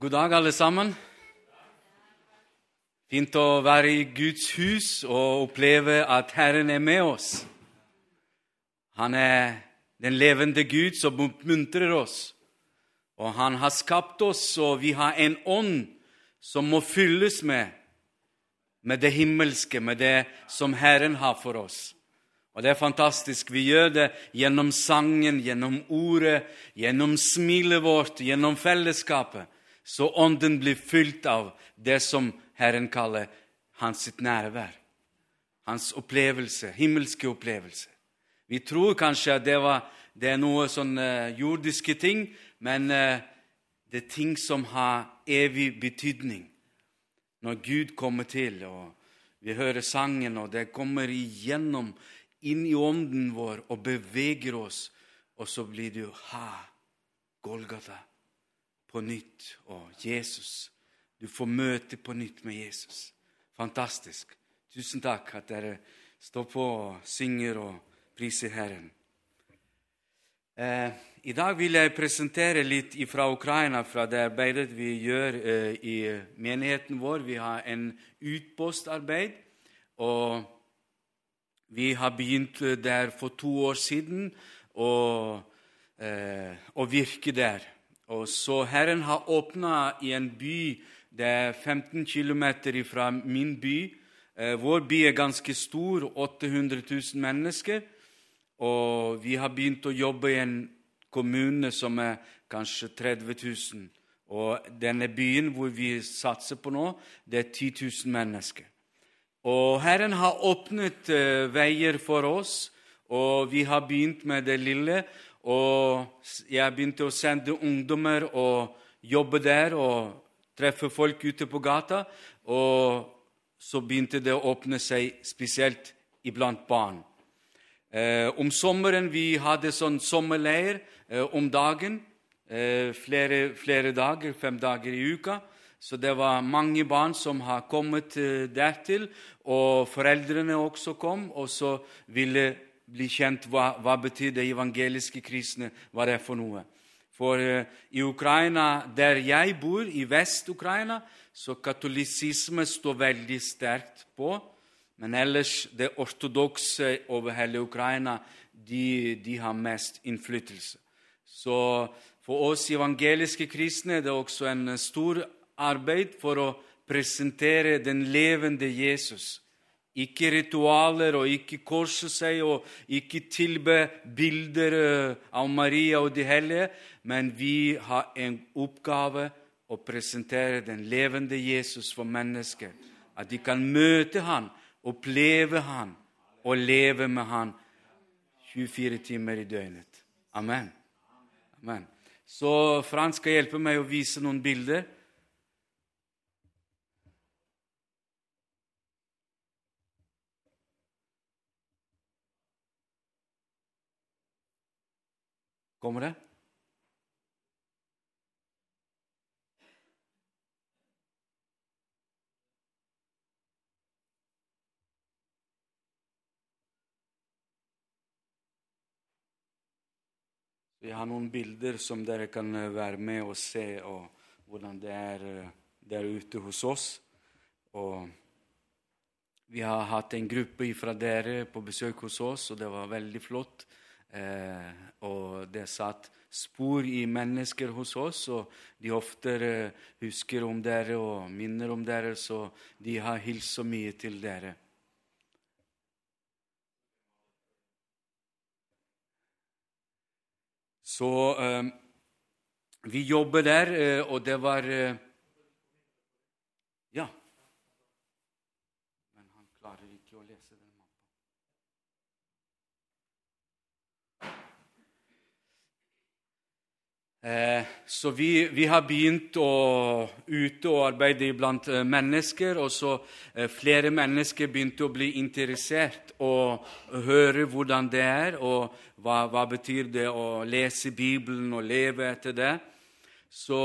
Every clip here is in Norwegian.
God dag, alle sammen. Fint å være i Guds hus og oppleve at Herren er med oss. Han er den levende Gud som oppmuntrer oss. Og han har skapt oss, og vi har en ånd som må fylles med, med det himmelske, med det som Herren har for oss. Og det er fantastisk. Vi gjør det gjennom sangen, gjennom ordet, gjennom smilet vårt, gjennom fellesskapet. Så ånden blir fylt av det som Herren kaller hans sitt nærvær. Hans opplevelse, himmelske opplevelse. Vi tror kanskje at det, var, det er noe sånn uh, jordiske ting, men uh, det er ting som har evig betydning. Når Gud kommer til, og vi hører sangen, og det kommer igjennom inn i ånden vår og beveger oss, og så blir det jo ha, Golgata, på nytt. Og Jesus. Du får møte på nytt med Jesus. Fantastisk. Tusen takk at dere står på og synger og priser Herren. Eh, I dag vil jeg presentere litt fra Ukraina, fra det arbeidet vi gjør eh, i menigheten vår. Vi har en utpostarbeid. og vi har begynt eh, der for to år siden å, eh, virke der. Og så Herren har åpna i en by det er 15 km fra min by. Eh, vår by er ganske stor, 800 000 mennesker. Og vi har begynt å jobbe i en kommune som er kanskje 30 000. Og denne byen hvor vi satser på nå, det er 10 000 mennesker. Og Herren har åpnet uh, veier for oss, og vi har begynt med det lille. Og jeg begynte å sende ungdommer og jobbe der og treffe folk ute på gata. Og så begynte det å åpne seg spesielt iblant barn. Eh, om sommeren vi hadde sånn sommerleir eh, om dagen. Eh, flere, flere dager, fem dager i uka. Så det var mange barn som har kommet eh, dertil, og foreldrene også kom, og så ville bli kjent hva, hva betyr de evangeliske kristne, hva det er for noe. For uh, i Ukraina, der jeg bor, i Vest-Ukraina, så katolisisme står veldig sterkt på. Men ellers, det ortodokse over hele Ukraina, de, de har mest innflytelse. Så for oss evangeliske kristne er det også en stor arbeid for å presentere den levende Jesus. Ikke ritualer og ikke korse seg og ikke tilbe bilder eh, av Maria og de hellige, men vi har en oppgave å presentere den levende Jesus for mennesker. At de kan møte han, oppleve han og leve med han 24 timer i døgnet. Amen. Amen. Så Frans skal hjelpe meg å vise noen bilder. Kommer det? Vi har noen bilder som dere kan eh, være med og se og hvordan det er eh, der ute hos oss. Og vi har hatt en gruppe fra dere på besøk hos oss, og det var veldig flott. Eh, og det satt spor i mennesker hos oss, og de ofte eh, husker om dere og minner om dere, så de har hilst så mye til dere. Så eh, vi jobber der, eh, og det var eh, Ja. Eh, så vi, vi, har begynt å ute og arbeide blant eh, mennesker, og så eh, flere mennesker begynte å bli interessert og høre hvordan det er, og hva, hva betyr det å lese Bibelen og leve etter det. Så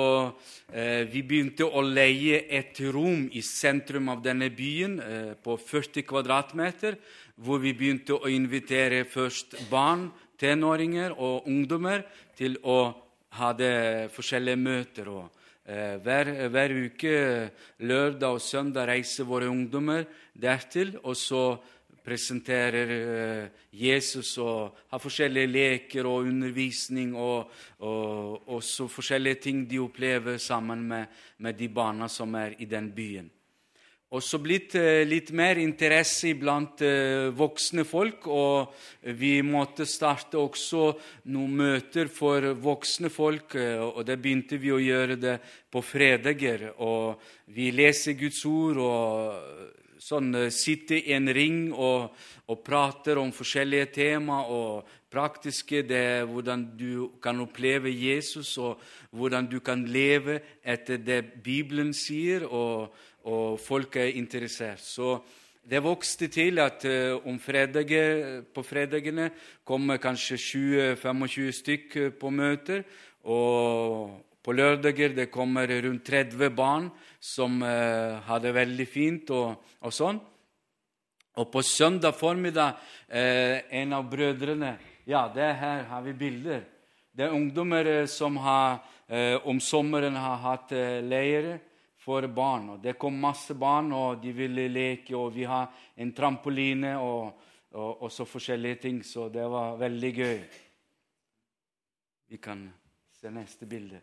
eh, vi begynte å leie et rom i sentrum av denne byen eh, på 40 kvadratmeter, hvor vi begynte å invitere først barn, tenåringer og ungdommer til å hadde forskjellige møter og Eh, hver, hver, uke, lørdag og søndag, reiser våre ungdommer dertil. Og så presenterer eh, Jesus og har forskjellige leker og undervisning og, og forskjellige ting de opplever sammen med, med de barna som er i den byen. Og så blitt eh, litt mer interesse blant eh, voksne folk, og vi måtte starte også noen møter for voksne folk, eh, og det begynte vi å gjøre det på fredager. Og vi leser Guds ord og sånn, sitter i en ring og, og prater om forskjellige tema og praktiske, det er hvordan du kan oppleve Jesus, og hvordan du kan leve etter det Bibelen sier. og og folk er interessert. Så det vokste til at om fredager, på fredagene kommer kanskje 20-25 stykker på møter. Og på lørdager det kommer rundt 30 barn som uh, har det veldig fint og, og, sånn. Og på søndag formiddag uh, en av brødrene Ja, det her har vi bilder. Det er ungdommer som har, om sommeren har hatt leire for barn. Og det kom masse barn, og de ville leke, og vi har en trampoline og, og, og så forskjellige ting. Så det var veldig gøy. Vi kan se neste bilde.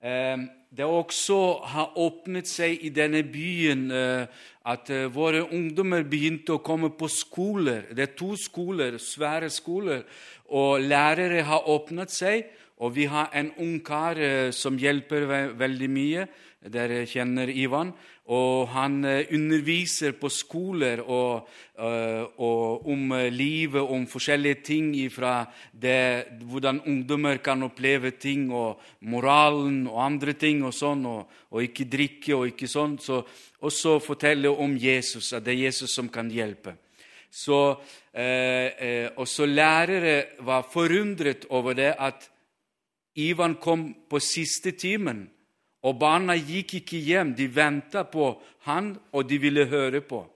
Eh, det også har åpnet seg i denne byen eh, at eh, våre ungdommer begynte å komme på skoler. Det er to skoler, svære skoler, og lærere har åpnet seg. Og vi har en ung kar som hjelper veldig mye. Dere kjenner Ivan. Og han eh, underviser på skoler og, eh, og om livet, om forskjellige ting fra det, hvordan ungdommer kan oppleve ting, og moralen og andre ting, og sånn, og, og ikke drikke og ikke sånn. Så også fortelle om Jesus, at det er Jesus som kan hjelpe. Så, eh, og så lærere var forundret over det at Ivan kom på siste timen og barna gikk ikke hjem. De venta på han, og de ville høre på.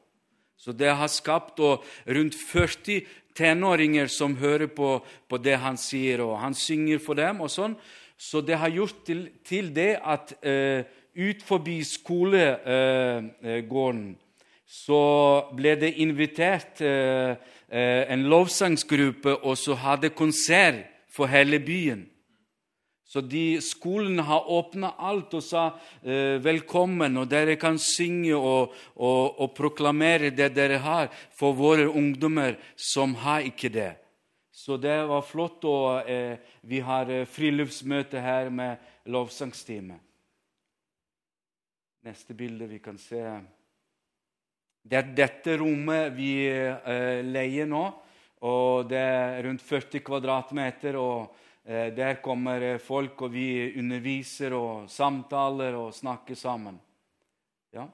Så det har skapt rundt 40 tenåringer som hører på, på, det han sier, og han synger for dem. og sånn. Så det har gjort til, til det at eh, ut forbi skolegården eh, så ble det invitert eh, eh, en lovsangsgruppe, og så hadde konsert for hele byen. Så de skolen har åpna alt og sa eh, velkommen, og dere kan synge og, og, og, proklamere det dere har, for våre ungdommer som har ikke det. Så det var flott. Og eh, vi har eh, friluftsmøte her med lovsangstime. Neste bilde vi kan se Det er dette rommet vi eh, leier nå. og Det er rundt 40 kvadratmeter. og der kommer eh, folk, og vi underviser og samtaler og snakker sammen. Ja.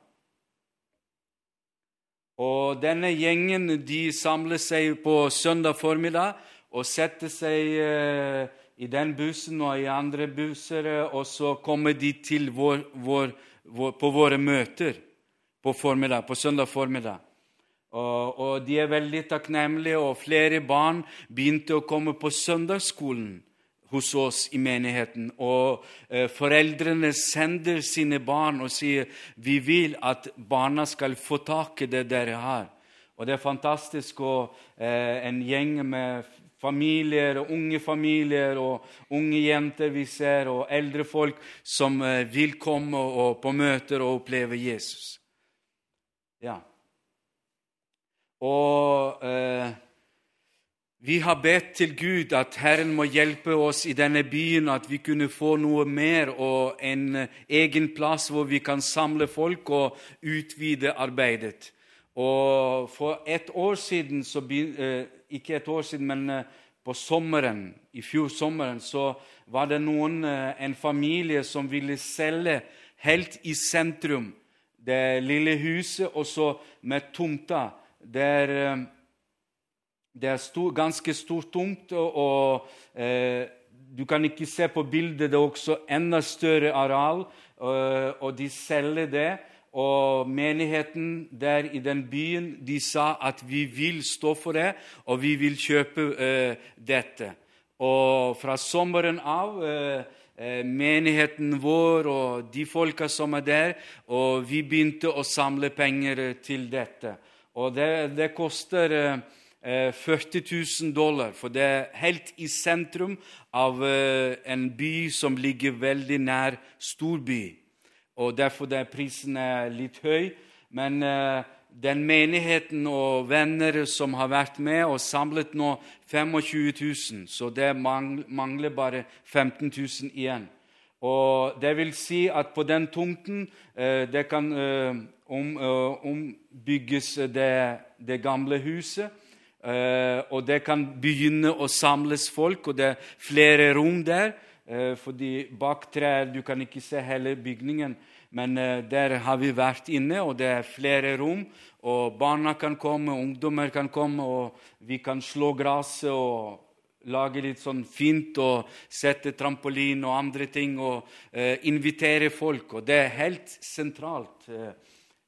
Og denne gjengen de samler seg på søndag formiddag og setter seg eh, i den bussen og i andre busser, og så kommer de til vår, vår, vår, på våre møter på, formiddag, på søndag formiddag. Og, og, de er veldig takknemlige, og flere barn begynte å komme på søndagsskolen hos oss i menigheten. Og eh, foreldrene sender sine barn og sier vi vil at barna skal få tak i det dere har. Og det er fantastisk. Og eh, en gjeng med familier, unge familier og unge jenter vi ser, og eldre folk som eh, vil komme og, på møter og oppleve Jesus. Ja. Og vi har bedt til Gud at Herren må hjelpe oss i denne byen, at vi kunne få noe mer og en eh, egen plass hvor vi kan samle folk og utvide arbeidet. Og For et år siden, så, eh, ikke et år siden, men eh, på sommeren, i fjor sommeren, så var det noen, en familie som ville selge helt i sentrum det lille huset, og så med tomta. der det er stor, ganske stort tomt, og, og eh, du kan ikke se på bildet. Det er også enda større areal, og, og de selger det. Og menigheten der i den byen de sa at vi vil stå for det, og vi vil kjøpe eh, dette. Og fra sommeren av eh, eh, menigheten vår og de folka som er der, og vi begynte å samle penger til dette. Og det, det koster eh, 40 000 dollar, for det er helt i sentrum av eh, en by som ligger veldig nær storby. Og derfor er prisen litt høy. Men eh, den menigheten og venner som har vært med og samlet nå 25 000, så det mangler bare 15 000 igjen. Og Det vil si at på den tomten eh, det kan eh, ombygges det, det, gamle huset. Og det kan begynne å samles folk, og det er flere rom der. Fordi bak trær du kan ikke se hele bygningen. Men eh, der har vi vært inne, og det er flere rom. og Barna kan komme, ungdommer kan komme, og vi kan slå gresset og lage litt sånn fint og sette trampolin og andre ting og eh, invitere folk. Og det er helt sentralt. Eh,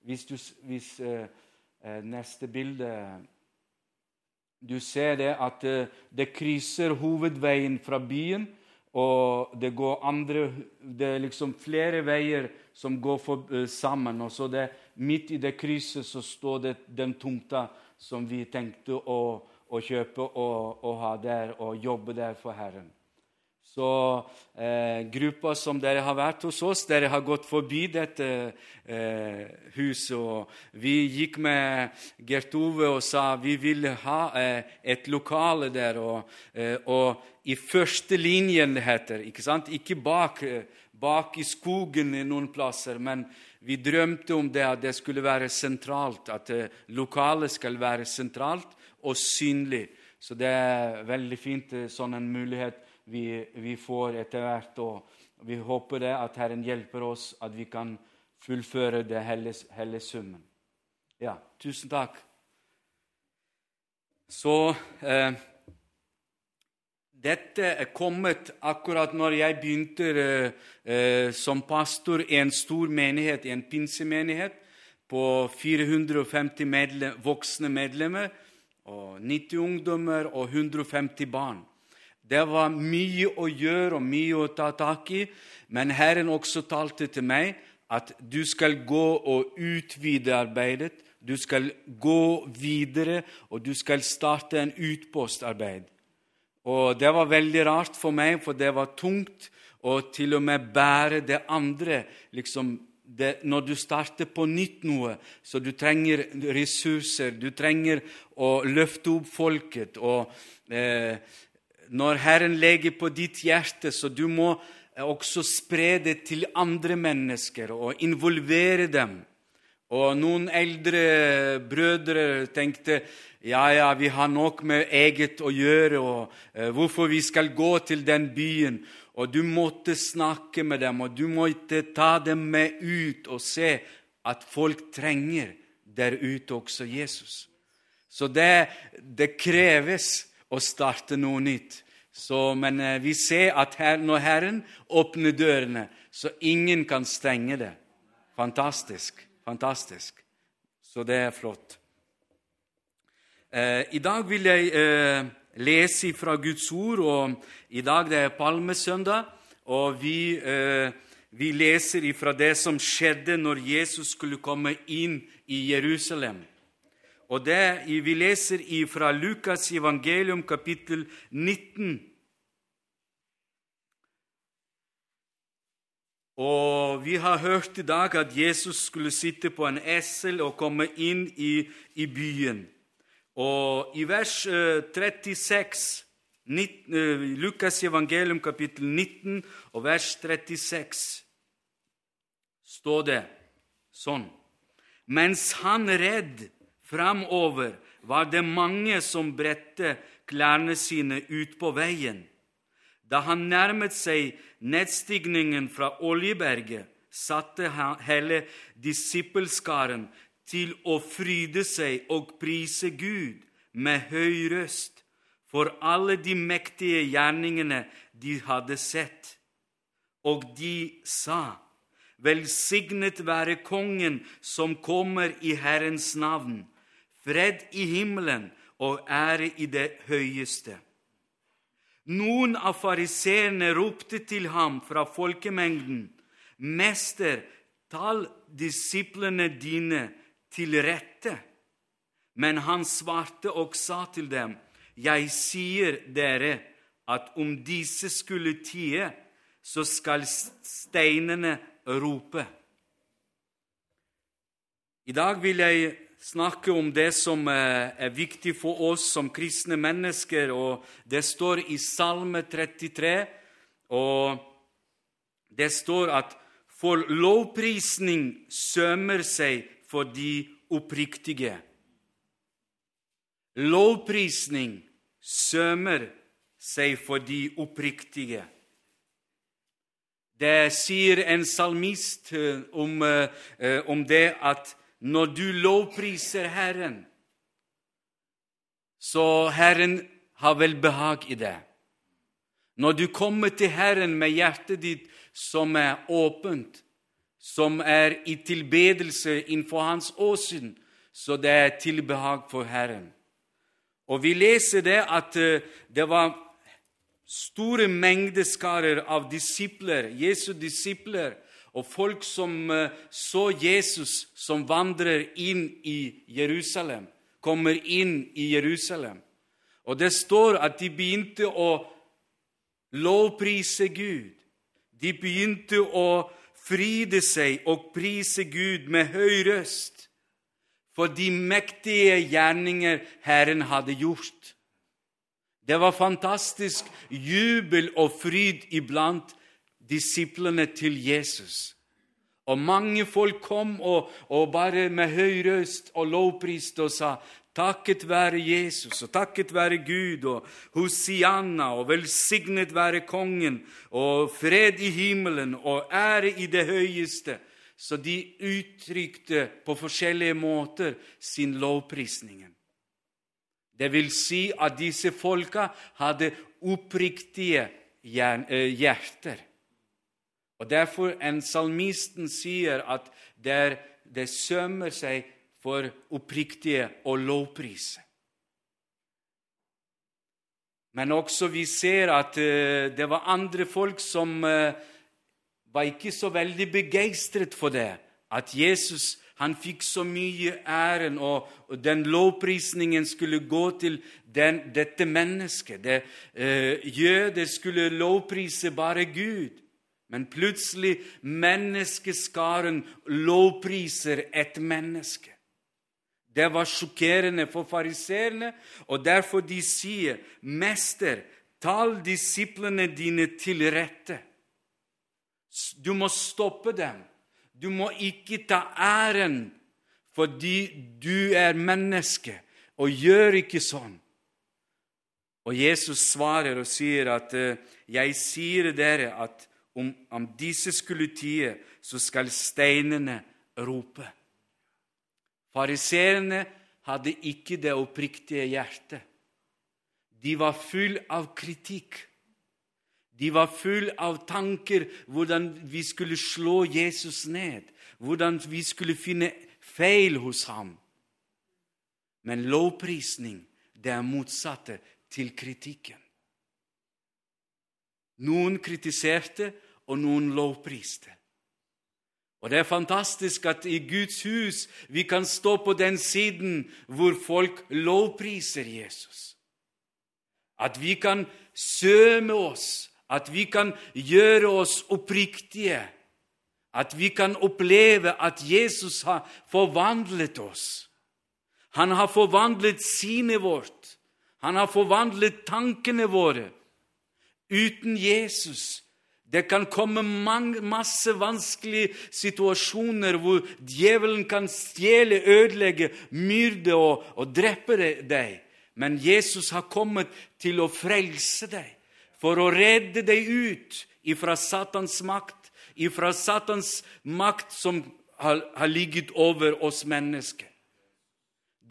hvis, du, hvis eh, eh neste bilde Du ser det at eh, det krysser hovedveien fra byen, og det går andre Det er liksom flere veier som går for, uh, sammen. Og så det, Midt i det krysset så står det den tomta som vi tenkte å, å kjøpe og, og, ha der og jobbe der for Herren. Så eh, gruppa som dere har vært hos oss, dere har gått forbi dette eh, huset. og Vi gikk med Gert Ove og sa vi ville ha eh, et lokale der. Og, eh, og, i første linjen, det heter. Ikke sant? Ikke bak. Bak i skogen noen plasser. Men vi drømte om det at det skulle være sentralt, at eh, lokalet skal være sentralt og synlig. Så det er veldig fint, eh, sånn en mulighet vi, vi får etter hvert. Og vi håper det at Herren hjelper oss, at vi kan fullføre det hele, hele summen. Ja, tusen takk. Så eh, dette er kommet akkurat når jeg begynte eh, eh, som pastor i en stor menighet, i en pinsemenighet på 450 medle voksne medlemmer, og 90 ungdommer og 150 barn. Det var mye å gjøre og mye å ta tak i, men Herren også talte til meg at du skal gå og utvide arbeidet. Du skal gå videre, og du skal starte en utpostarbeid. Og det var veldig rart for meg, for det var tungt å til og med bære det andre. liksom det, når du starter på nytt noe, så du trenger ressurser, du trenger å løfte opp folket. og eh, Når Herren legger på ditt hjerte, så du må også spre det til andre mennesker og involvere dem. Og noen eldre brødre tenkte ja, ja, vi har nok med eget å gjøre, og uh, hvorfor vi skal gå til den byen. Og du måtte snakke med dem, og du måtte ta dem med ut og se at folk trenger der ute også Jesus. Så det, det kreves å starte noe nytt. Så, men uh, vi ser at her, når Herren åpner dørene, så ingen kan stenge det. Fantastisk. Fantastisk. Så det er flott. Eh, I dag vil jeg eh, lese fra Guds ord, og i dag det er palmesøndag. Og vi, eh, vi leser fra det som skjedde når Jesus skulle komme inn i Jerusalem. Og det, Vi leser fra Lukas evangelium kapittel 19. Og Vi har hørt i dag at Jesus skulle sitte på en esel og komme inn i, i byen. Og i vers 36, eh, eh, Lukas evangelium kapittel 19 og vers 36, står det sånn Mens han redd framover, var det mange som bredte klærne sine ut på veien. Da han nærmet seg nedstigningen fra Oljeberget, satte hele disippelskaren til å fryde seg og prise Gud med høy røst for alle de mektige gjerningene de hadde sett. Og de sa, Velsignet være Kongen som kommer i Herrens navn, fred i himmelen og ære i det høyeste. Noen av fariseerne ropte til ham fra folkemengden, Mester, tal disiplene dine til rette. Men han svarte og sa til dem, Jeg sier dere at om disse skulle tie, så skal steinene rope. I dag vil jeg snakke om det som eh, er viktig for oss som kristne mennesker. og Det står i Salme 33, og det står at for lovprisning sømmer seg for de oppriktige. Lovprisning sømmer seg for de oppriktige. Det sier en salmist eh, om, eh, om det at når du lovpriser Herren, så Herren har vel behag i det. Når du kommer til Herren med hjertet ditt som er åpent, som er i tilbedelse innenfor Hans åsyn, så det er tilbehag for Herren. Og vi leser det at eh, det var store mengdeskarer av disipler, Jesu disipler, og folk som eh, så Jesus som vandrer inn i Jerusalem, kommer inn i Jerusalem. Og det står at de begynte å lovprise Gud. De begynte å fryde seg og prise Gud med høy røst for de mektige gjerninger Herren hadde gjort. Det var fantastisk jubel og fryd iblant disiplene til Jesus. Og mange folk kom og, og bare med høy røst og lovpriste og sa Takket være Jesus og takket være Gud og Hosianna og velsignet være Kongen og fred i himmelen og ære i det høyeste. Så de uttrykte på forskjellige måter sin lovprisningen. Det vil si at disse folka hadde oppriktige eh, hjerter. Og Derfor en salmisten sier at det, det sømmer seg for oppriktige å lovprise. Men også vi ser at uh, det var andre folk som uh, var ikke så veldig begeistret for det. At Jesus han fikk så mye æren, og, den lovprisningen skulle gå til den, dette mennesket. Det, uh, jøder skulle lovprise bare Gud. Men plutselig menneskeskaren lovpriser et menneske. Det var sjokkerende for fariseerne, og derfor de sier, 'Mester, tal disiplene dine til rette.' Du må stoppe dem. Du må ikke ta æren fordi du er menneske, og gjør ikke sånn. Og Jesus svarer og sier at eh, 'Jeg sier dere at om, om disse skulle tie, så skal steinene rope. Fariseerne hadde ikke det oppriktige hjertet. De var full av kritikk. De var full av tanker hvordan vi skulle slå Jesus ned, hvordan vi skulle finne feil hos ham. Men lovprisning, det er motsatte til kritikken. Noen kritiserte, og noen lovpriste. Og Det er fantastisk at i Guds hus vi kan stå på den siden hvor folk lovpriser Jesus. At vi kan søme oss, at vi kan gjøre oss oppriktige. At vi kan oppleve at Jesus har forvandlet oss. Han har forvandlet sinnet vårt. Han har forvandlet tankene våre. Uten Jesus det kan komme mange, masse vanskelige situasjoner hvor djevelen kan stjele, ødelegge, myrde og, og drepe deg. Men Jesus har kommet til å frelse deg, for å redde deg ut ifra Satans makt, ifra Satans makt som har, har ligget over oss mennesker.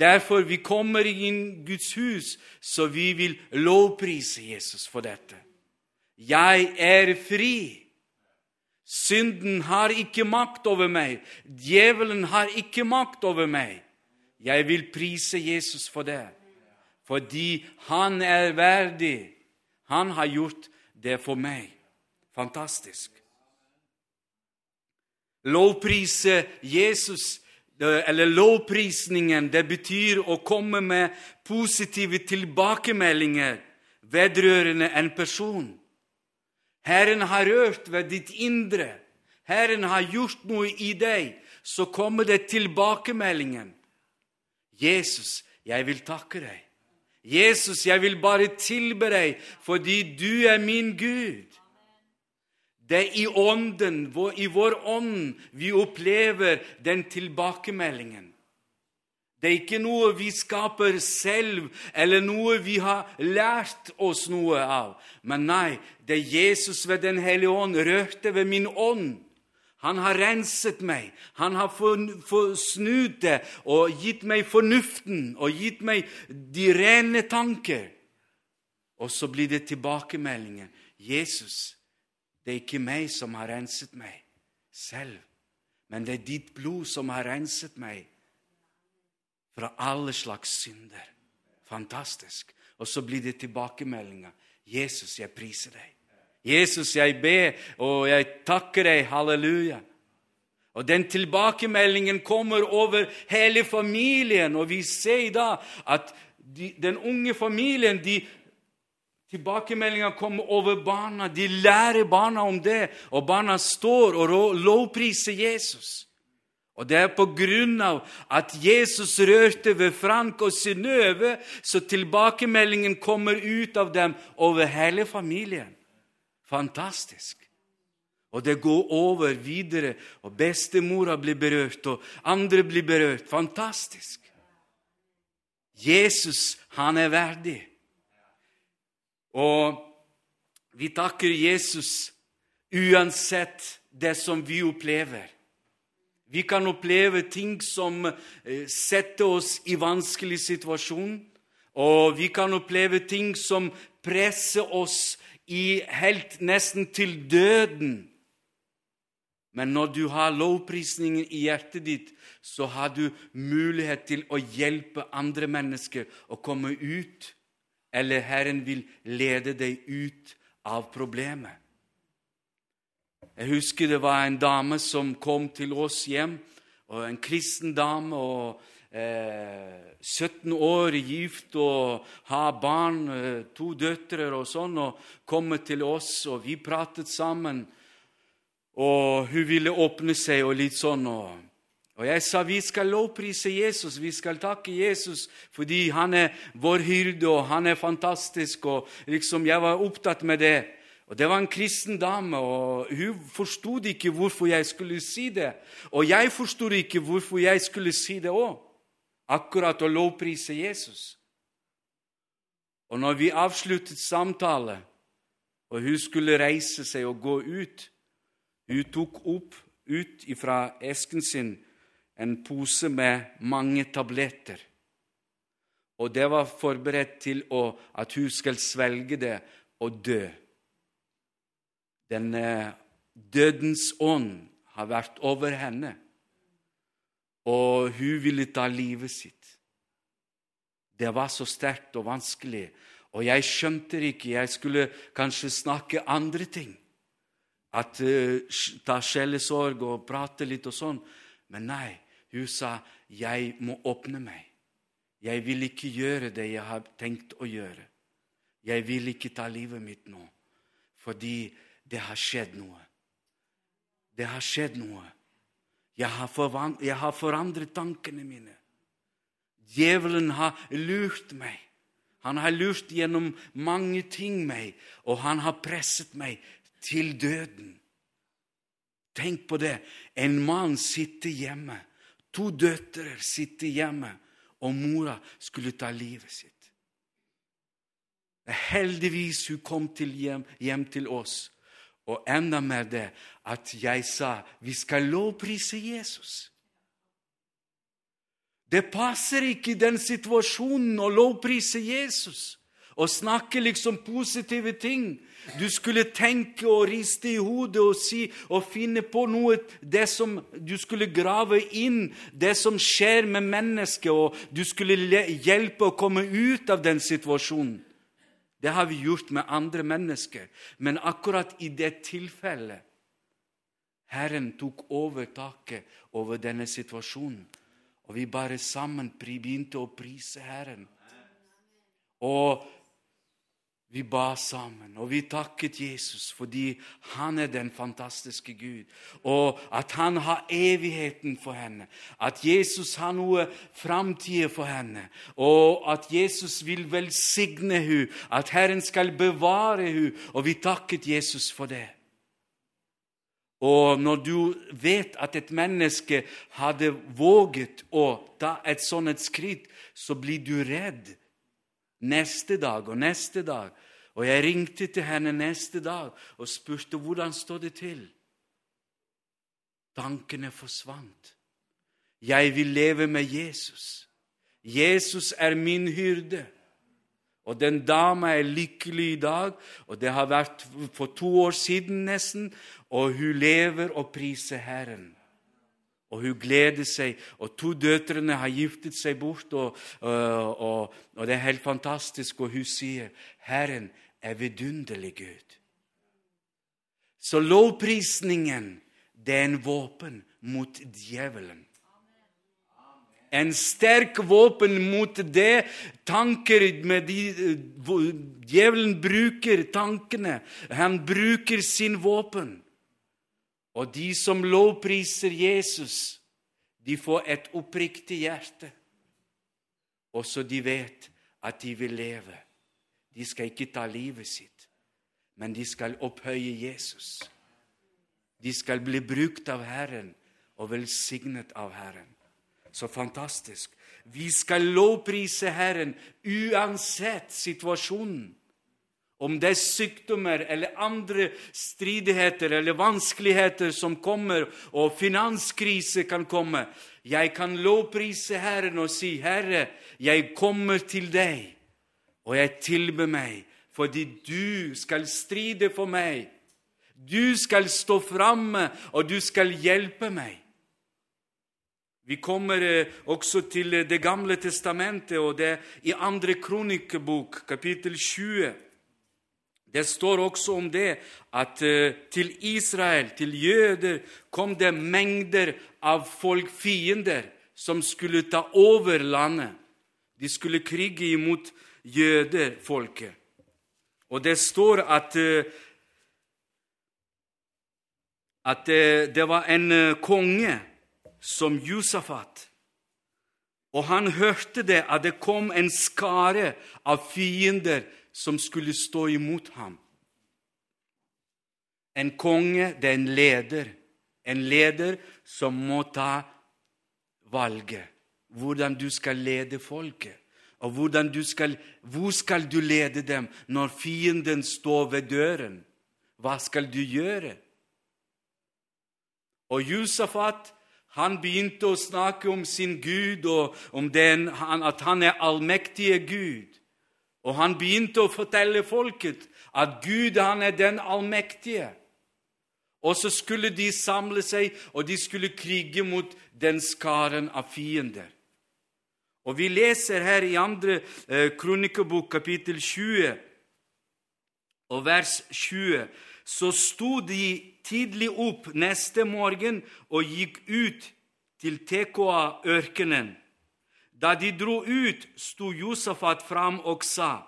Derfor vi kommer inn Guds hus, så vi vil lovprise Jesus for dette. Jeg er fri. Synden har ikke makt over meg. Djevelen har ikke makt over meg. Jeg vil prise Jesus for det, fordi han er verdig. Han har gjort det for meg. Fantastisk. Lovprise Jesus, eller lovprisningen, det betyr å komme med positive tilbakemeldinger vedrørende en person. Herren har rørt ved ditt indre. Herren har gjort noe i deg. Så kommer det tilbakemeldingen. Jesus, jeg vil takke deg. Jesus, jeg vil bare tilbe deg fordi du er min Gud. Det er i ånden, i vår ånd, vi opplever den tilbakemeldingen. Det er ikke noe vi skaper selv, eller noe vi har lært oss noe av. Men nei, det er Jesus ved Den hellige ånd rørte ved min ånd. Han har renset meg, han har snudd det og gitt meg fornuften og gitt meg de rene tanker. Og så blir det tilbakemeldingen. Jesus, det er ikke meg som har renset meg selv, men det er ditt blod som har renset meg fra alle slags synder. Fantastisk. Og så blir det tilbakemeldinger. Jesus, jeg priser deg. Jesus, jeg ber, og jeg takker deg. Halleluja. Og Den tilbakemeldingen kommer over hele familien, og vi ser da at de, den unge familien de Tilbakemeldinga kommer over barna. De lærer barna om det, og barna står og lovpriser Jesus. Og det er på grunn av at Jesus rørte ved Frank og Synnøve, så tilbakemeldingen kommer ut av dem over hele familien. Fantastisk. Og det går over videre, og bestemora blir berørt, og andre blir berørt. Fantastisk. Jesus, han er verdig. Og vi takker Jesus uansett det som vi opplever. Vi kan oppleve ting som eh, setter oss i vanskelig situasjon, og vi kan oppleve ting som presser oss i helt nesten til døden. Men når du har lovprisningen i hjertet ditt, så har du mulighet til å hjelpe andre mennesker å komme ut, eller Herren vil lede deg ut av problemet. Jeg husker det var en dame som kom til oss hjem, og en kristen dame. og eh, 17 år gift og har barn, eh, to døtre og sånn, og kommer til oss, og vi pratet sammen. Og hun ville åpne seg og litt sånn. og... Og jeg sa vi skal lovprise Jesus, vi skal takke Jesus fordi han er vår hyrde, og han er fantastisk. og liksom Jeg var opptatt med det. Og Det var en kristen dame, og hun forsto ikke hvorfor jeg skulle si det. Og jeg forsto ikke hvorfor jeg skulle si det òg, akkurat å lovprise Jesus. Og når vi avsluttet samtale, og hun skulle reise seg og gå ut Hun tok opp ut fra esken sin en pose med mange tabletter. Og det var forberedt til å, at hun skal svelge det og dø. Den eh, dødens ånd har vært over henne, og hun ville ta livet sitt. Det var så sterkt og vanskelig, og jeg skjønte ikke. Jeg skulle kanskje snakke andre ting. At uh, Ta sjelesorg og prate litt og sånn. Men nei, hun sa, 'Jeg må åpne meg'. Jeg vil ikke gjøre det jeg har tenkt å gjøre. Jeg vil ikke ta livet mitt nå, fordi det har skjedd noe. Det har skjedd noe. Jeg har, jeg har forandret tankene mine. Djevelen har lurt meg. Han har lurt gjennom mange ting meg, og han har presset meg til døden. Tenk på det. En mann sitter hjemme. To døtre sitter hjemme, og mora skulle ta livet sitt. Heldigvis hun kom til hjem, hjem til oss og enda mer det at jeg sa vi skal lovprise Jesus. Det passer ikke i den situasjonen å lovprise Jesus og snakke liksom positive ting. Du skulle tenke og riste i hodet og si og finne på noe det som Du skulle grave inn det som skjer med mennesket, og du skulle hjelpe å komme ut av den situasjonen. Det har vi gjort med andre mennesker. Men akkurat i det tilfellet Herren tok over taket over denne situasjonen. Og vi bare sammen begynte å prise Herren. Og vi ba sammen, og vi takket Jesus fordi han er den fantastiske Gud, og at han har evigheten for henne, at Jesus har noe framtid for henne, og at Jesus vil velsigne henne, at Herren skal bevare henne, og vi takket Jesus for det. Og når du vet at et menneske hadde våget å ta et sånt skritt, så blir du redd. Neste dag og neste dag. Og jeg ringte til henne neste dag og spurte hvordan står det til. Tankene forsvant. Jeg vil leve med Jesus. Jesus er min hyrde. Og den dama er lykkelig i dag, og det har vært for to år siden nesten, og hun lever og priser Herren. Og hun gleder seg. Og to døtrene har giftet seg bort, og, og, og, og det er helt fantastisk. Og hun sier, 'Herren er vidunderlig Gud'. Så lovprisningen, det er en våpen mot djevelen. En sterk våpen mot det tanker med de, Djevelen bruker tankene. Han bruker sin våpen. Og de som lovpriser Jesus, de får et oppriktig hjerte. Og så de vet at de vil leve. De skal ikke ta livet sitt, men de skal opphøye Jesus. De skal bli brukt av Herren og velsignet av Herren. Så fantastisk. Vi skal lovprise Herren uansett situasjonen. Om det er sykdommer eller andre stridigheter eller vanskeligheter som kommer, og finanskrise kan komme. Jeg kan lovprise Herren og si, 'Herre, jeg kommer til deg, og jeg tilber meg, fordi du skal stride for meg.' Du skal stå framme, og du skal hjelpe meg. Vi kommer eh, også til Det gamle testamentet, og det er i andre kronikebok, kapittel 20. Det står også om det at eh, til Israel, til jøder, kom det mengder av folk, fiender, som skulle ta over landet. De skulle krige imot jødefolket. Og det står at, eh, at eh, det var en konge som Josafat. Og han hørte det, at det kom en skare av fiender som skulle stå imot ham. En konge, det er en leder. En leder som må ta valget. Hvordan du skal lede folket. Og skal, hvor skal du lede dem når fienden står ved døren? Hva skal du gjøre? Og Josafat han begynte å snakke om sin Gud og om den, at han er allmektige Gud. Og han begynte å fortelle folket at Gud han er den allmektige. Og så skulle de samle seg, og de skulle krige mot den skaren av fiender. Og Vi leser her i andre eh, kronikebok, kapittel 20, og vers 20. Så sto de tidlig opp neste morgen og gikk ut til Tekoa-ørkenen. Da de dro ut, sto Josafat fram og sa:"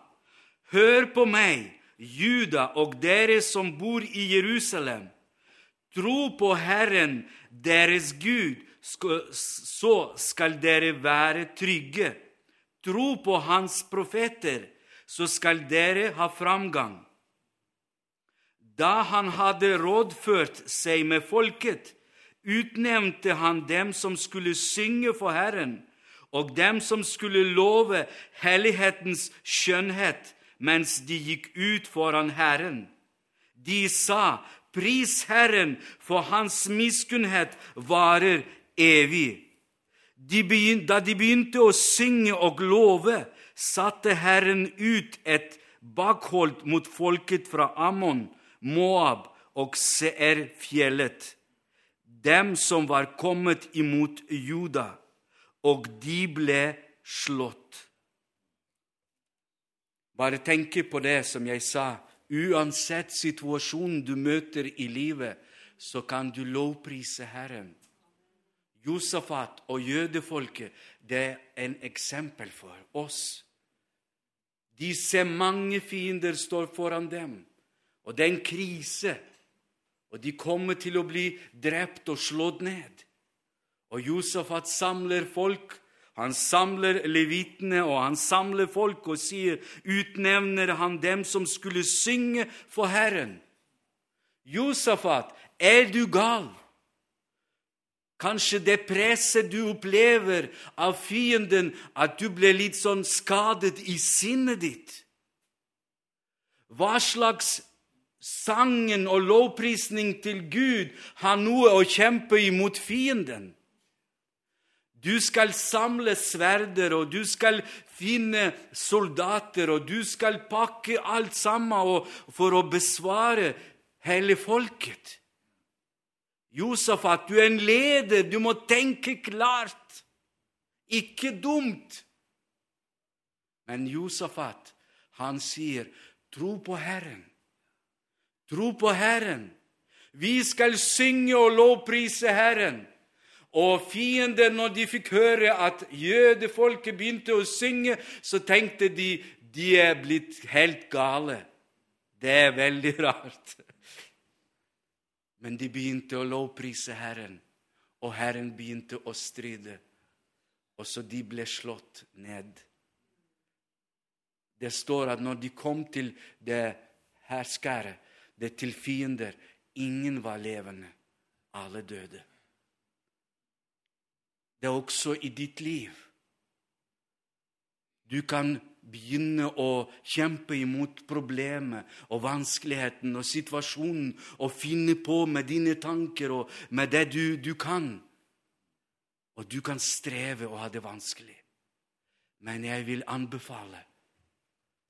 Hør på meg, Juda og dere som bor i Jerusalem. Tro på Herren, deres Gud, så skal dere være trygge. Tro på Hans profeter, så skal dere ha framgang. Da han hadde rådført seg med folket, utnevnte han dem som skulle synge for Herren, og dem som skulle love hellighetens skjønnhet mens de gikk ut foran Herren. De sa, Pris Herren, for Hans miskunnhet varer evig. De begynte, da de begynte å synge og love, satte Herren ut et bakhold mot folket fra Ammon, Moab og Seer-fjellet dem som var kommet imot Juda, og de ble slått. Bare tenke på det som jeg sa. Uansett situasjonen du møter i livet, så kan du lovprise Herren. Josafat og jødefolket det er en eksempel for oss. De ser mange fiender står foran dem, og det er en krise. Og de kommer til å bli drept og slått ned. Og Josafat samler folk. Han samler levitene, og han samler folk og sier, utnevner han dem som skulle synge for Herren. Josafat, er du gal? Kanskje det presset du opplever av fienden, at du ble litt sånn skadet i sinnet ditt. Hva slags sangen og lovprisning til Gud har noe å kjempe imot fienden? Du skal samle sverder, og du skal finne soldater, og du skal pakke alt sammen for å besvare hele folket. Josafat, du er en leder, du må tenke klart, ikke dumt. Men Josafat, han sier, tro på Herren. Tro på Herren. Vi skal synge og lovprise Herren. Og fienden, når de fikk høre at jødefolket begynte å synge, så tenkte de de er blitt helt gale. Det er veldig rart. Men de begynte å lovprise Herren, og Herren begynte å stride. Og så de ble slått ned. Det står at når de kom til det herskere, det til fiender, ingen var levende. Alle døde. Det er også i ditt liv. Du kan begynne å kjempe imot problemet og vanskeligheten og situasjonen og finne på med dine tanker og med det du, du kan. Og du kan streve og ha det vanskelig. Men jeg vil anbefale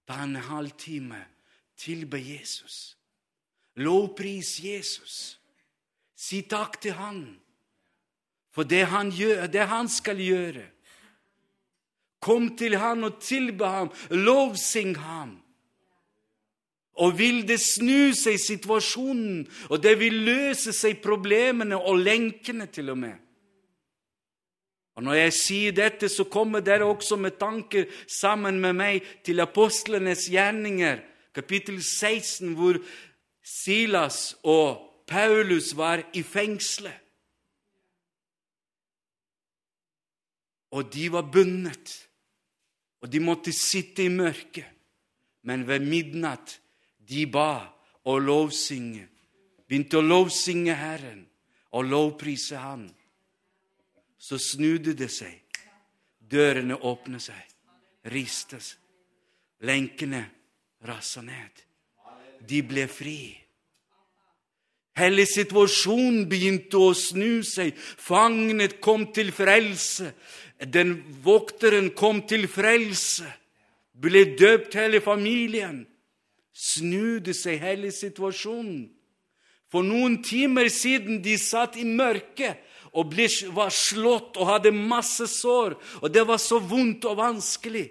ta en halvtime, tilbe Jesus. Lovpris Jesus. Si takk til Han for det han, gjør, det han skal gjøre. Kom til han og tilbe ham, lovsing ham. Og vil det snu seg situasjonen, og det vil løse seg problemene og lenkene til og med. Og Når jeg sier dette, så kommer dere også med tanker sammen med meg til apostlenes gjerninger, kapittel 16, hvor Silas og Paulus var i fengselet. Og de var bundet og de måtte sitte i mørket. Men ved midnatt de ba og lovsynge. Begynte å lovsynge Herren og lovprise Han. Så snudde det seg. Dørene åpnet seg, ristes. Lenkene rassa ned. De ble fri. Hele situasjonen begynte å snu seg. Fangene kom til frelse. Den vokteren kom til frelse, ble døpt hele familien. Snudde seg hele situasjonen. For noen timer siden de satt i mørket og ble, var slått og hadde masse sår, og det var så vondt og vanskelig.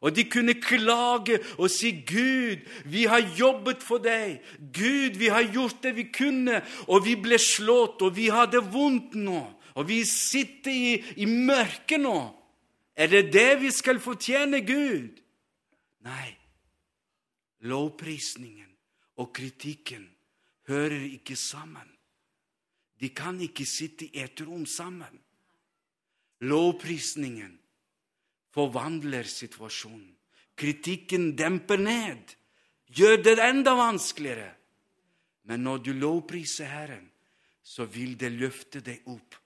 Og de kunne klage og si, 'Gud, vi har jobbet for deg.' 'Gud, vi har gjort det vi kunne, og vi ble slått, og vi hadde vondt nå.' Og vi sitter i, i mørket nå. Er det det vi skal fortjene Gud? Nei. Lovprisningen og kritikken hører ikke sammen. De kan ikke sitte i et rom sammen. Lovprisningen forvandler situasjonen. Kritikken demper ned, gjør det enda vanskeligere. Men når du lovpriser Herren, så vil det løfte deg opp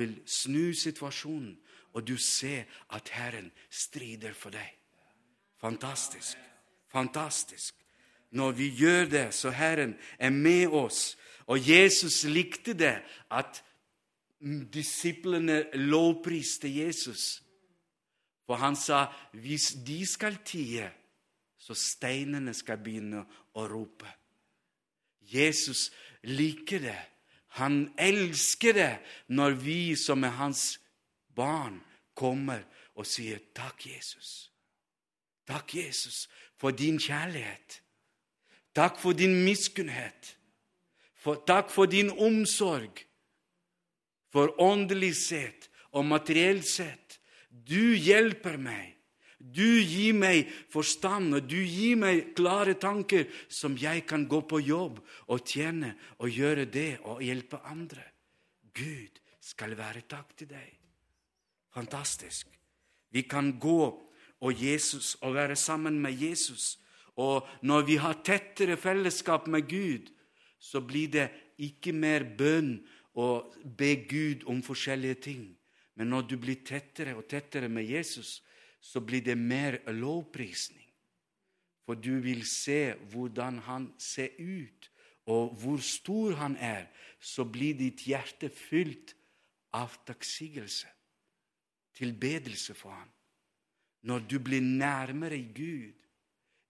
vil snu situasjonen, og du ser at Herren strider for deg. Fantastisk. Fantastisk. Når vi gjør det, så Herren er med oss. Og Jesus likte det at disiplene lovpriste Jesus. For han sa hvis de skal tie, så steinene skal begynne å rope. Jesus liker det han elsker det når vi som er hans barn, kommer og sier 'Takk, Jesus'. Takk, Jesus, for din kjærlighet. Takk for din miskunnhet. For, takk for din omsorg. For åndelig sett og materielt sett. Du hjelper meg. Du gir meg forstand, og du gir meg klare tanker som jeg kan gå på jobb og tjene og gjøre det og hjelpe andre. Gud skal være takk til deg. Fantastisk. Vi kan gå og, Jesus, og være sammen med Jesus. Og når vi har tettere fellesskap med Gud, så blir det ikke mer bønn å be Gud om forskjellige ting. Men når du blir tettere og tettere med Jesus, så blir det mer lovprisning. For du vil se hvordan han ser ut, og hvor stor han er. Så blir ditt hjerte fylt av takksigelse, tilbedelse for ham. Når du blir nærmere Gud,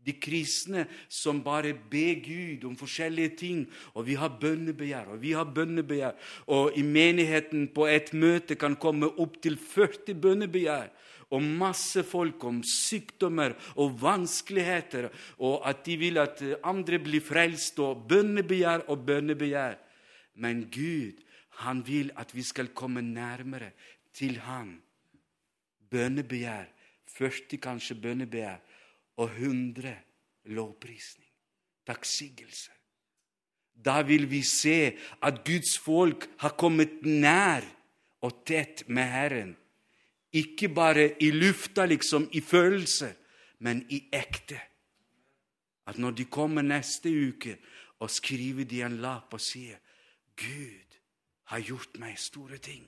de kristne som bare ber Gud om forskjellige ting. Og vi har bønnebegjær, og vi har bønnebegjær. Og i menigheten på et møte kan komme opptil 40 bønnebegjær. Og masse folk om sykdommer og vanskeligheter, og at de vil at andre blir frelst, og bønnebegjær og bønnebegjær. Men Gud, han vil at vi skal komme nærmere til Han. Bønnebegjær, 40 kanskje bønnebegjær og hundre lovprisning. Takksigelse. Da vil vi se at Guds folk har kommet nær og tett med Herren. Ikke bare i lufta, liksom, i følelser, men i ekte. At når de kommer neste uke, og skriver de en lapp og sier Gud har gjort meg store ting.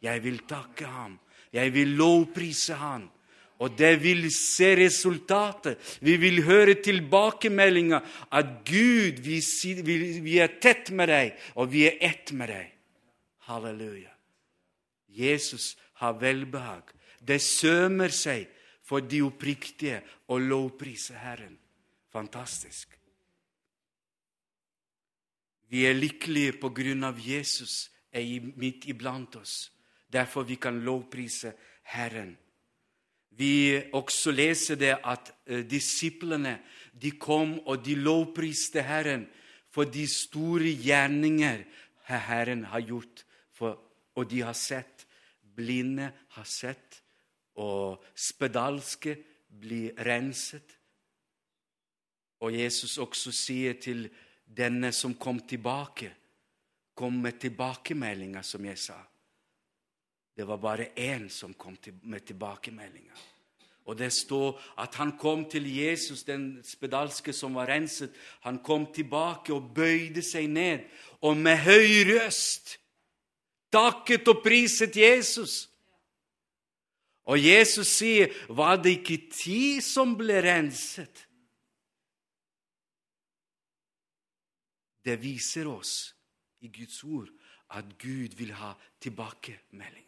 Jeg vil takke ham. Jeg vil lovprise ham. Og det vil se resultatet. Vi vil høre tilbakemeldinga at Gud, vi, er tett med deg, og vi er ett med deg. Halleluja. Jesus har velbehag. Det sømer seg for de oppriktige å lovprise Herren. Fantastisk. Vi er lykkelige på grunn av Jesus er midt iblant oss. Derfor vi kan lovprise Herren. Vi også leser det at uh, disiplene de kom og de lovpriste Herren for de store gjerninger Herren har gjort. For, og de har sett. Blinde har sett, og spedalske blir renset. Og Jesus også sier til denne som kom tilbake, kom med tilbakemeldinger, som jeg sa. Det var bare én som kom med tilbakemeldinger. Og det står at han kom til Jesus, den spedalske som var renset. Han kom tilbake og bøyde seg ned, og med høy røst takket og priset Jesus. Og Jesus sier, 'Var det ikke ti som ble renset?' Det viser oss i Guds ord at Gud vil ha tilbakemeldinger.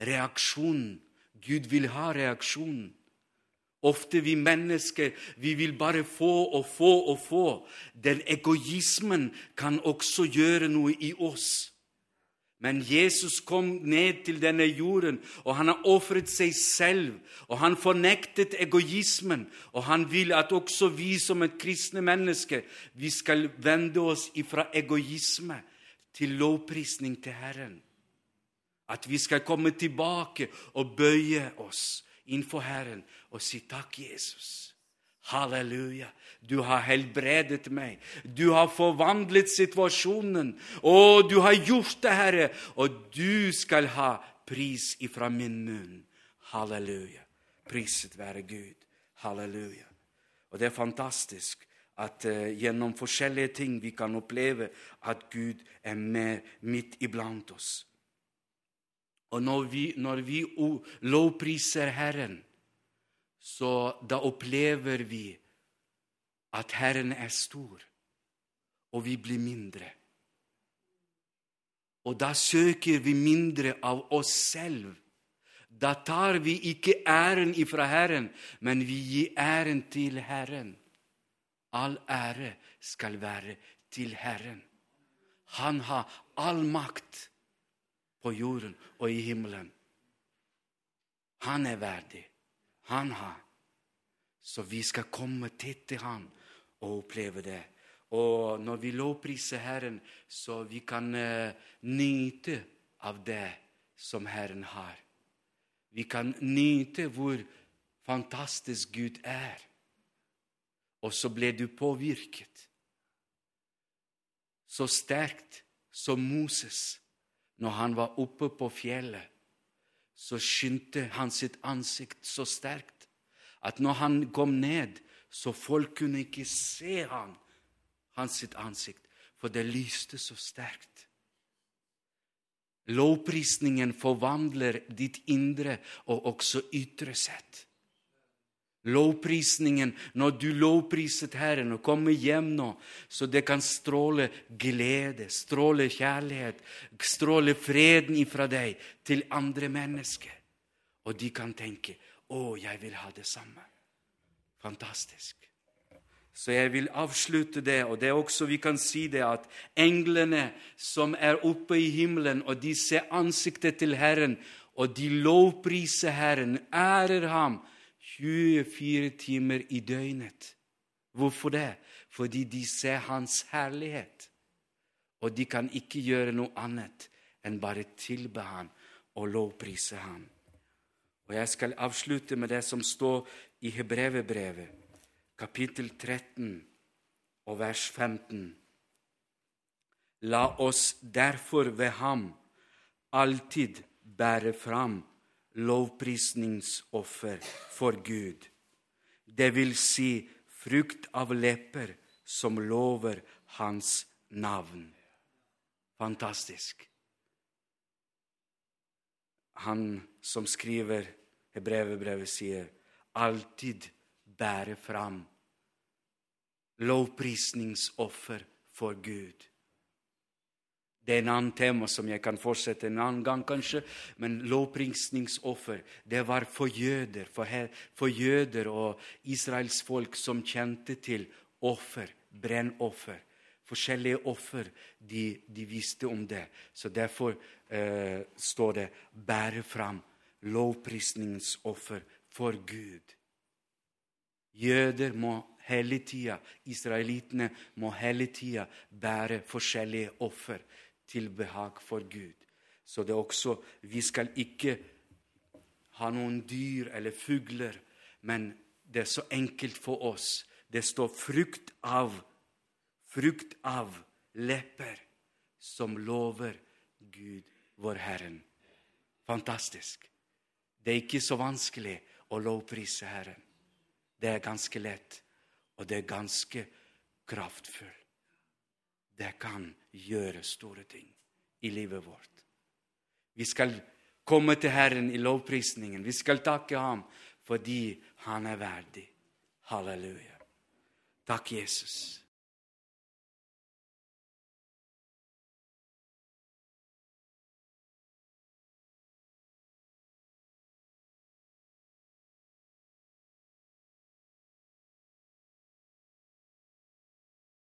reaksjonen. Gud vil ha reaksjonen. Ofte vi mennesker vi vil bare få og få og få. Den egoismen kan også gjøre noe i oss. Men Jesus kom ned til denne jorden, og han har ofret seg selv. Og han fornektet egoismen, og han vil at også vi som et kristne menneske vi skal vende oss ifra egoisme til lovprisning til Herren. At vi skal komme tilbake og bøye oss innenfor Herren og si takk, Jesus. Halleluja. Du har helbredet meg. Du har forvandlet situasjonen. Og du har gjort det, Herre. Og du skal ha pris ifra min munn. Halleluja. Priset være Gud. Halleluja. Og det er fantastisk at uh, gjennom forskjellige ting vi kan oppleve at Gud er med midt iblant oss. Og når vi, når vi lovpriser Herren, så da opplever vi at Herren er stor, og vi blir mindre. Og da søker vi mindre av oss selv. Da tar vi ikke æren ifra Herren, men vi gir æren til Herren. All ære skal være til Herren. Han har all makt på jorden og i himmelen. Han er verdig. Han har. Så vi skal komme tett til Han og oppleve det. Og når vi lovpriser Herren, så vi kan uh, nyte av det som Herren har. Vi kan nyte hvor fantastisk Gud er. Og så ble du påvirket. Så sterkt som Moses når han var oppe på fjellet. Så skyndte han sitt ansikt så sterkt at når han kom ned, så folk kunne ikke se han, hans sitt ansikt, for det lyste så sterkt. Lovprisningen forvandler ditt indre og også ytre sett. Lovprisningen, når du lovpriset Herren og kommer hjem nå, så det kan stråle glede, stråle kjærlighet, stråle freden ifra deg til andre mennesker. Og de kan tenke 'Å, jeg vil ha det samme'. Fantastisk. Så jeg vil avslutte det, og det er også vi kan si det at englene som er oppe i himmelen, og de ser ansiktet til Herren, og de lovpriser Herren, ærer ham 24 timer i døgnet. Hvorfor det? Fordi de ser Hans herlighet. Og de kan ikke gjøre noe annet enn bare tilbe Han og lovprise Han. Og Jeg skal avslutte med det som står i Hebrevebrevet, kapittel 13 og vers 15. La oss derfor ved ham alltid bære fram lovprisningsoffer for Gud. Det vil si frukt av lepper som lover hans navn. Fantastisk. Han som skriver Hebrevebrevet, sier alltid bære fram lovprisningsoffer for Gud. Det er en annen tema som jeg kan fortsette en annen gang, kanskje. Men lovprisningsoffer, det var for jøder, for, her, for jøder og Israels folk som kjente til offer, brennoffer. Forskjellige offer, de, de, visste om det. Så derfor eh, står det 'bære fram lovprisningsoffer for Gud'. Jøder må hele tida, israelittene må hele tida bære forskjellige offer til behag for Gud. Så det er også Vi skal ikke ha noen dyr eller fugler, men det er så enkelt for oss. Det står frukt av, frukt av lepper som lover Gud, vår Herren. Fantastisk. Det er ikke så vanskelig å lovprise Herren. Det er ganske lett, og det er ganske kraftfullt. Det kan gjøre store ting i livet vårt. Vi skal komme til Herren i lovprisningen. Vi skal takke ham fordi han er verdig. Halleluja. Takk, Jesus.